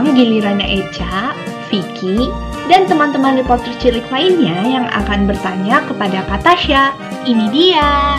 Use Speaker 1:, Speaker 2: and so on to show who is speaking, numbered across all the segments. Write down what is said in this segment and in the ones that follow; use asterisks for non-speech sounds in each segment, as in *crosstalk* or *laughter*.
Speaker 1: sekarang gilirannya Eca, Vicky, dan teman-teman reporter cilik lainnya yang akan bertanya kepada Kak Tasya. Ini dia.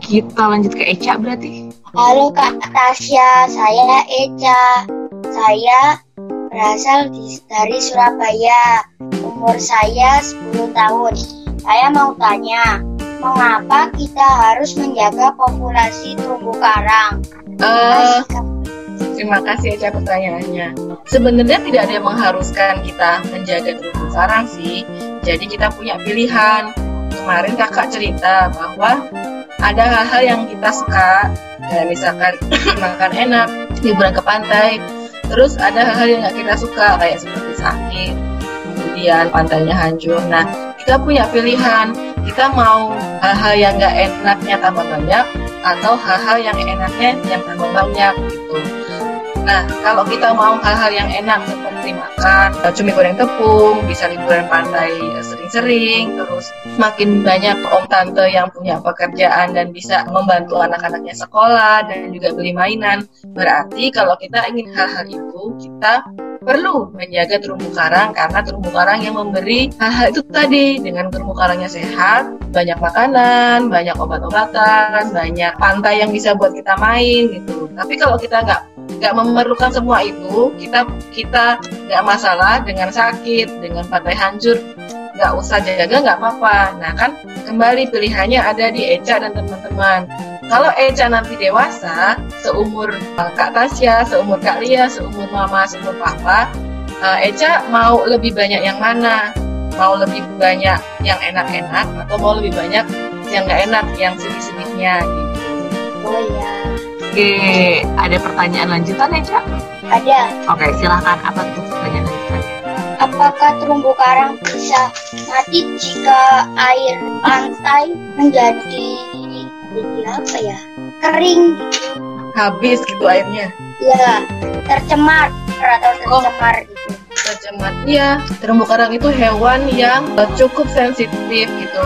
Speaker 2: Kita lanjut ke Eca berarti.
Speaker 3: Halo Kak Tasya, saya Eca. Saya berasal di, dari Surabaya. Umur saya 10 tahun. Saya mau tanya, mengapa kita harus menjaga populasi terumbu karang?
Speaker 2: Uh, terima kasih Eca pertanyaannya. Sebenarnya tidak ada yang mengharuskan kita menjaga terumbu karang sih. Jadi kita punya pilihan. Kemarin kakak cerita bahwa ada hal-hal yang kita suka, kayak misalkan *clears throat* makan enak, liburan ke pantai, Terus ada hal-hal yang nggak kita suka kayak seperti sakit, kemudian pantainya hancur. Nah kita punya pilihan, kita mau hal-hal yang nggak enaknya tambah banyak atau hal-hal yang enaknya yang tambah banyak gitu. Nah, kalau kita mau hal-hal yang enak seperti makan cumi goreng tepung, bisa liburan pantai sering-sering, terus makin banyak om tante yang punya pekerjaan dan bisa membantu anak-anaknya sekolah dan juga beli mainan. Berarti kalau kita ingin hal-hal itu, kita perlu menjaga terumbu karang karena terumbu karang yang memberi hal-hal itu tadi. Dengan terumbu karangnya sehat, banyak makanan, banyak obat-obatan, banyak pantai yang bisa buat kita main gitu. Tapi kalau kita nggak nggak memerlukan semua itu kita kita nggak masalah dengan sakit dengan pantai hancur nggak usah jaga nggak apa-apa. Nah kan kembali pilihannya ada di Eca dan teman-teman kalau Eca nanti dewasa seumur Kak Tasya seumur Kak Lia seumur Mama seumur Papa uh, Eca mau lebih banyak yang mana mau lebih banyak yang enak-enak atau mau lebih banyak yang nggak enak yang sedih-sedihnya gitu
Speaker 3: oh iya
Speaker 2: Oke, ada pertanyaan lanjutan Cak?
Speaker 3: Ada.
Speaker 2: Oke, silahkan. Apa tuh pertanyaan lanjutannya?
Speaker 3: Apakah terumbu karang bisa mati jika air pantai menjadi jadi apa ya? Kering.
Speaker 2: Habis gitu airnya?
Speaker 3: Ya, tercemar atau tercemar oh. gitu.
Speaker 2: Tercemar. Iya, terumbu karang itu hewan yang cukup sensitif gitu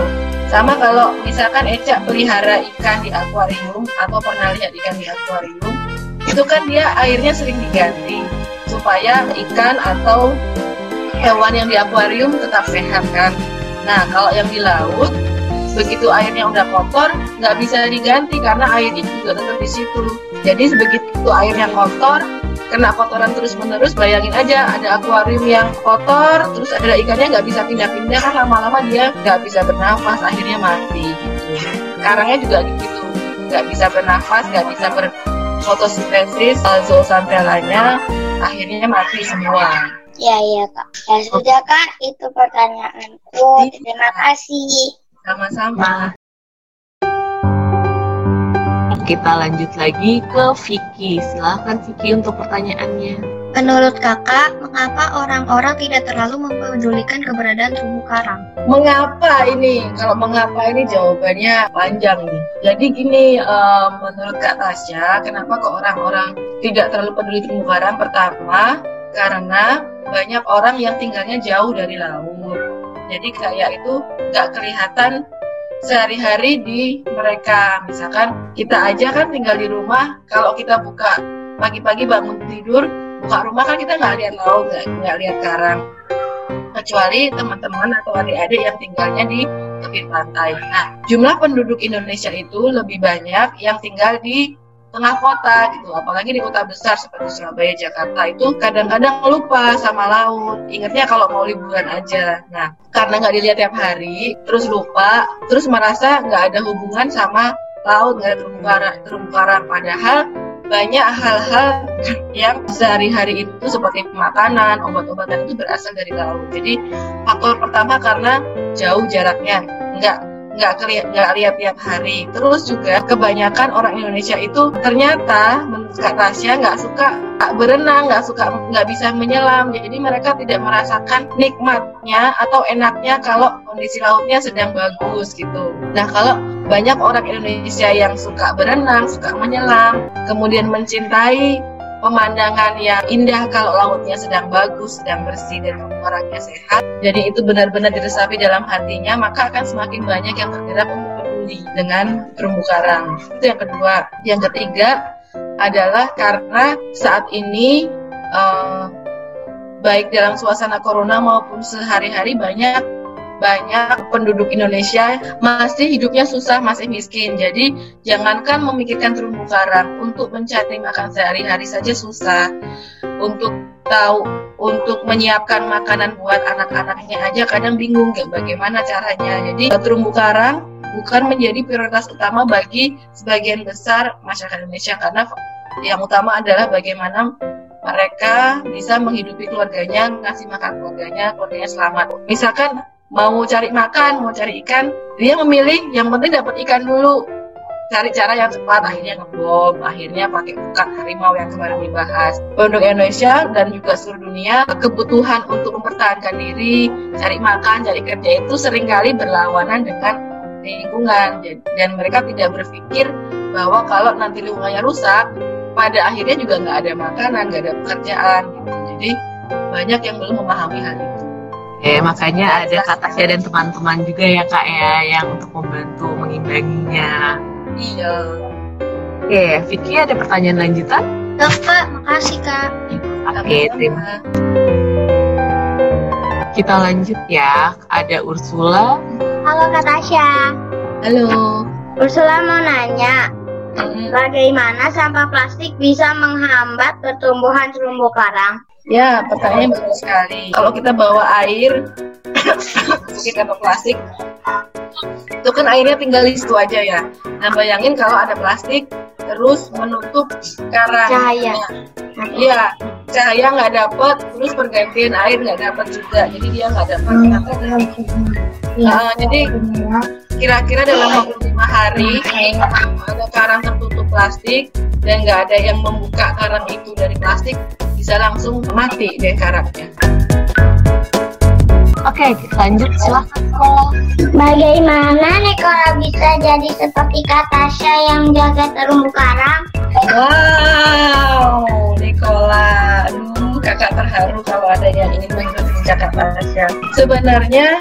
Speaker 2: sama kalau misalkan Eca pelihara ikan di akuarium atau pernah lihat ikan di akuarium, itu kan dia airnya sering diganti supaya ikan atau hewan yang di akuarium tetap sehat kan. Nah kalau yang di laut, begitu airnya udah kotor, nggak bisa diganti karena airnya juga tetap di situ. Jadi begitu airnya kotor, kena kotoran terus menerus bayangin aja ada akuarium yang kotor terus ada ikannya nggak bisa pindah-pindah kan lama-lama dia nggak bisa bernafas akhirnya mati gitu. Karangnya juga gitu nggak bisa bernafas nggak bisa berfotosintesis zoosantelanya akhirnya mati semua.
Speaker 3: Ya iya kak. Ya sudah kak. Itu pertanyaanku. Iya. terima kasih
Speaker 2: sama-sama kita lanjut lagi ke Vicky. Silahkan Vicky untuk pertanyaannya.
Speaker 4: Menurut kakak, mengapa orang-orang tidak terlalu mempedulikan keberadaan terumbu karang?
Speaker 2: Mengapa ini? Kalau mengapa ini jawabannya panjang nih. Jadi gini, uh, menurut Kak Tasya, kenapa kok orang-orang tidak terlalu peduli terumbu karang? Pertama, karena banyak orang yang tinggalnya jauh dari laut. Jadi kayak itu nggak kelihatan sehari-hari di mereka. Misalkan kita aja kan tinggal di rumah, kalau kita buka pagi-pagi bangun tidur, buka rumah kan kita nggak lihat laut, nggak lihat karang. Kecuali teman-teman atau adik-adik yang tinggalnya di tepi pantai. Nah, jumlah penduduk Indonesia itu lebih banyak yang tinggal di tengah kota gitu apalagi di kota besar seperti Surabaya Jakarta itu kadang-kadang lupa sama laut. Ingatnya kalau mau liburan aja. Nah karena nggak dilihat tiap hari terus lupa terus merasa nggak ada hubungan sama laut nggak ada terumbu karang terumbu karang padahal banyak hal-hal *laughs* yang sehari-hari itu seperti makanan, obat-obatan itu berasal dari laut. Jadi faktor pertama karena jauh jaraknya, nggak nggak nggak lihat tiap hari. Terus juga kebanyakan orang Indonesia itu ternyata menurut Kak Tasya nggak suka berenang, nggak suka nggak bisa menyelam. Jadi mereka tidak merasakan nikmatnya atau enaknya kalau kondisi lautnya sedang bagus gitu. Nah kalau banyak orang Indonesia yang suka berenang, suka menyelam, kemudian mencintai pemandangan yang indah kalau lautnya sedang bagus, sedang bersih dan orangnya sehat. Jadi itu benar-benar diresapi dalam hatinya, maka akan semakin banyak yang tergerak untuk peduli dengan terumbu karang. Itu yang kedua. Yang ketiga adalah karena saat ini uh, baik dalam suasana corona maupun sehari-hari banyak banyak penduduk Indonesia masih hidupnya susah, masih miskin. Jadi jangankan memikirkan terumbu karang, untuk mencari makan sehari-hari saja susah. Untuk tahu, untuk menyiapkan makanan buat anak-anaknya aja kadang bingung kayak bagaimana caranya. Jadi terumbu karang bukan menjadi prioritas utama bagi sebagian besar masyarakat Indonesia karena yang utama adalah bagaimana mereka bisa menghidupi keluarganya, ngasih makan keluarganya, keluarganya selamat. Misalkan mau cari makan, mau cari ikan, dia memilih yang penting dapat ikan dulu. Cari cara yang cepat, akhirnya ngebom, akhirnya pakai bukan harimau yang kemarin dibahas. Penduduk Indonesia dan juga seluruh dunia, kebutuhan untuk mempertahankan diri, cari makan, cari kerja itu sering kali berlawanan dengan lingkungan. Dan mereka tidak berpikir bahwa kalau nanti lingkungannya rusak, pada akhirnya juga nggak ada makanan, nggak ada pekerjaan. Gitu. Jadi banyak yang belum memahami hal itu.
Speaker 5: Oke, makanya ada Kak Tasya dan teman-teman juga ya Kak ya yang untuk membantu mengimbanginya.
Speaker 2: Iya.
Speaker 5: Oke, Vicky ada pertanyaan lanjutan?
Speaker 4: Enggak Kak, makasih Kak.
Speaker 5: Oke, terima Kita lanjut ya. Ada Ursula.
Speaker 3: Halo Kak Tasya.
Speaker 2: Halo.
Speaker 3: Ursula mau nanya, bagaimana sampah plastik bisa menghambat pertumbuhan terumbu karang?
Speaker 2: Ya, pertanyaannya bagus sekali. Kalau kita bawa air, *coughs* kita bawa plastik, itu kan airnya tinggal di situ aja ya. Nah, bayangin kalau ada plastik terus menutup karang.
Speaker 3: Cahaya.
Speaker 2: Iya, cahaya nggak dapat, terus pergantian air nggak dapat juga. Jadi dia nggak dapat. Nah, jadi kira-kira dalam waktu lima hari ada karang tertutup plastik dan nggak ada yang membuka karang itu dari plastik bisa langsung mati deh karangnya.
Speaker 5: Oke, lanjut silahkan.
Speaker 3: Bagaimana Nikola bisa jadi seperti Katasha yang jaga terumbu karang?
Speaker 2: Wow, Nikola, aduh kakak terharu kalau ada yang ingin mengikuti jejak Tasya. Sebenarnya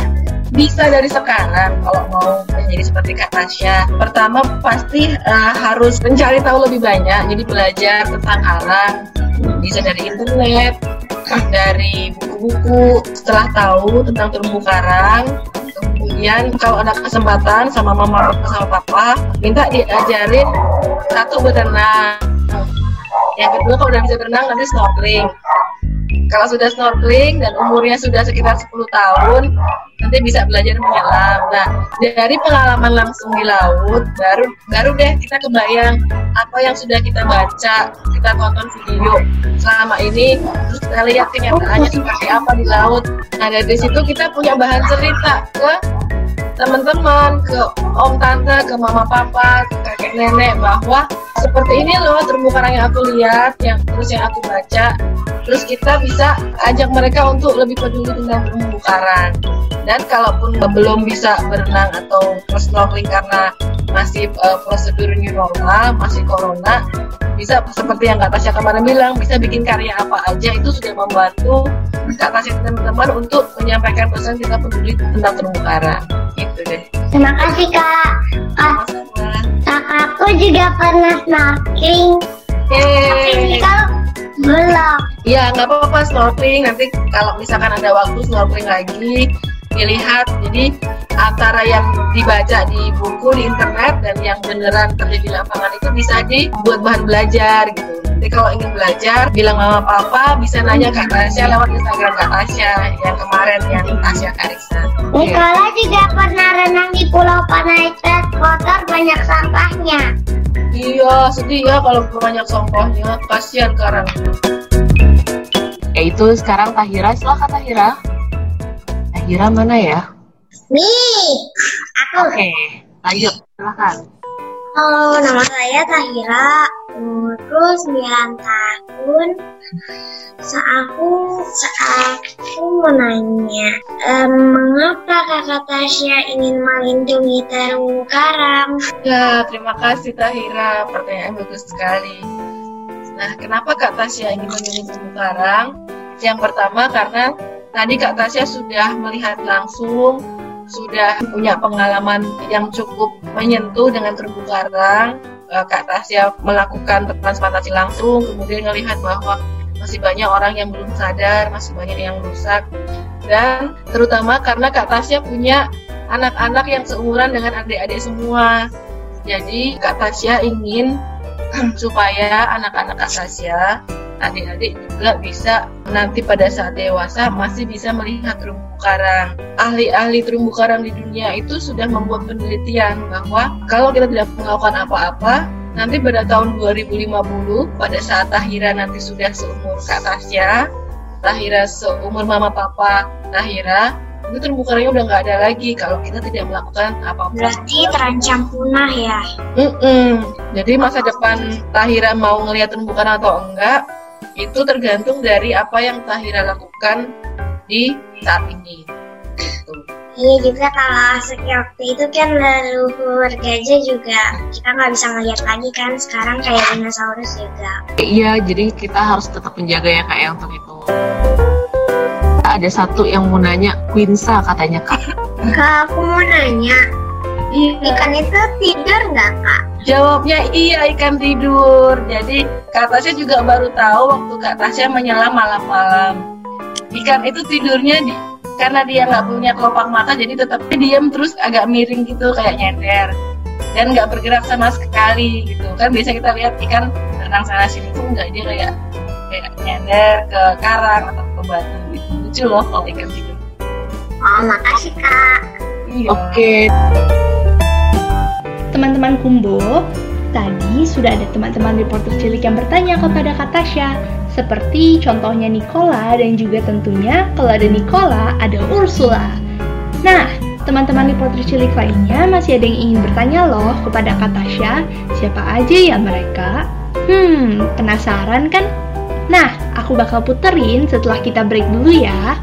Speaker 2: bisa dari sekarang kalau mau menjadi seperti Kak Tasya. Pertama pasti uh, harus mencari tahu lebih banyak, jadi belajar tentang alam, bisa dari internet, dari buku-buku. Setelah tahu tentang terumbu karang, kemudian kalau ada kesempatan sama mama sama papa, minta diajarin satu berenang. Yang kedua kalau udah bisa berenang nanti snorkeling. Kalau sudah snorkeling dan umurnya sudah sekitar 10 tahun, nanti bisa belajar menyelam. Nah, dari pengalaman langsung di laut, baru baru deh kita kebayang apa yang sudah kita baca, kita tonton video selama ini, terus kita lihat kenyataannya seperti apa di laut. Nah, dari situ kita punya bahan cerita ke teman-teman, ke om tante, ke mama papa, ke kakek nenek bahwa seperti ini loh terumbu karang yang aku lihat, yang terus yang aku baca. Terus kita bisa ajak mereka untuk lebih peduli tentang terumbu karang. Dan kalaupun belum bisa berenang atau snorkeling karena masih uh, prosedur new normal, masih corona, bisa seperti yang Kak Tasya kemarin bilang, bisa bikin karya apa aja itu sudah membantu Kak Tasya teman-teman untuk menyampaikan pesan kita peduli tentang terumbu karang. Gitu deh.
Speaker 3: Terima kasih Kak. Ah, kakakku juga pernah snorkeling. Tapi kalau belum.
Speaker 2: Ya nggak apa-apa snorkeling. Nanti kalau misalkan ada waktu snorkeling lagi, dilihat jadi antara yang dibaca di buku di internet dan yang beneran terjadi di lapangan itu bisa dibuat bahan belajar gitu. Jadi kalau ingin belajar bilang mama papa bisa nanya Kak Tasya lewat Instagram Kak Tasya yang kemarin yang Tasya Karisa
Speaker 3: Nikola juga pernah renang di Pulau Panaitas kotor banyak sampahnya.
Speaker 2: Iya sedih ya kalau banyak sampahnya. Kasihan sekarang.
Speaker 5: Ya itu sekarang Tahira silakan Tahira. Tahira mana ya?
Speaker 3: Nih, aku.
Speaker 5: Oke, lanjut. Silakan.
Speaker 3: Halo, nama saya Tahira. Umurku 9 tahun. Aku, aku mau nanya, um, mengapa kakak Tasya ingin melindungi terumbu karang?
Speaker 2: Ya, terima kasih Tahira. Pertanyaan bagus sekali. Nah, kenapa Kak Tasya ingin melindungi terumbu karang? Yang pertama karena Tadi Kak Tasya sudah melihat langsung sudah punya pengalaman yang cukup menyentuh dengan terumbu karang. Eh, Kak Tasya melakukan transplantasi langsung, kemudian melihat bahwa masih banyak orang yang belum sadar, masih banyak yang rusak. Dan terutama karena Kak Tasya punya anak-anak yang seumuran dengan adik-adik semua. Jadi Kak Tasya ingin *clears throat* supaya anak-anak Kak Tasya, adik-adik juga bisa nanti pada saat dewasa masih bisa melihat terumbu karang. Ahli-ahli terumbu karang di dunia itu sudah membuat penelitian bahwa kalau kita tidak melakukan apa-apa, nanti pada tahun 2050 pada saat Tahira nanti sudah seumur Kak Tasya, Tahira seumur mama papa Tahira, itu terumbu karangnya udah nggak ada lagi kalau kita tidak melakukan apa-apa.
Speaker 3: Berarti terancam punah ya.
Speaker 2: Mm-mm. Jadi masa depan Tahira mau ngelihat terumbu karang atau enggak itu tergantung dari apa yang Tahira lakukan di saat ini. Gitu.
Speaker 3: Iya juga kalau waktu itu kan leluhur gajah juga kita nggak bisa ngeliat lagi kan sekarang kayak dinosaurus juga.
Speaker 5: Iya, jadi kita harus tetap menjaga ya kak ya untuk itu. Ada satu yang mau nanya, Quinsa katanya kak.
Speaker 3: Kak aku mau nanya, ikan itu tidur nggak kak?
Speaker 2: Jawabnya iya ikan tidur. Jadi Kak Tasya juga baru tahu waktu Kak Tasya menyelam malam-malam. Ikan itu tidurnya di karena dia nggak punya kelopak mata jadi tetap diam terus agak miring gitu kayak nyender dan nggak bergerak sama sekali gitu kan biasa kita lihat ikan renang sana sini tuh nggak dia kayak kayak nyender ke karang atau ke batu gitu lucu loh kalau ikan tidur
Speaker 3: Oh makasih kak.
Speaker 2: iya
Speaker 5: Oke,
Speaker 1: Teman-teman Kumbo, tadi sudah ada teman-teman reporter cilik yang bertanya kepada Kak Tasya, seperti contohnya Nicola dan juga tentunya kalau ada Nicola, ada Ursula. Nah, teman-teman reporter cilik lainnya masih ada yang ingin bertanya loh kepada Kak Tasya, siapa aja ya mereka? Hmm, penasaran kan? Nah, aku bakal puterin setelah kita break dulu ya.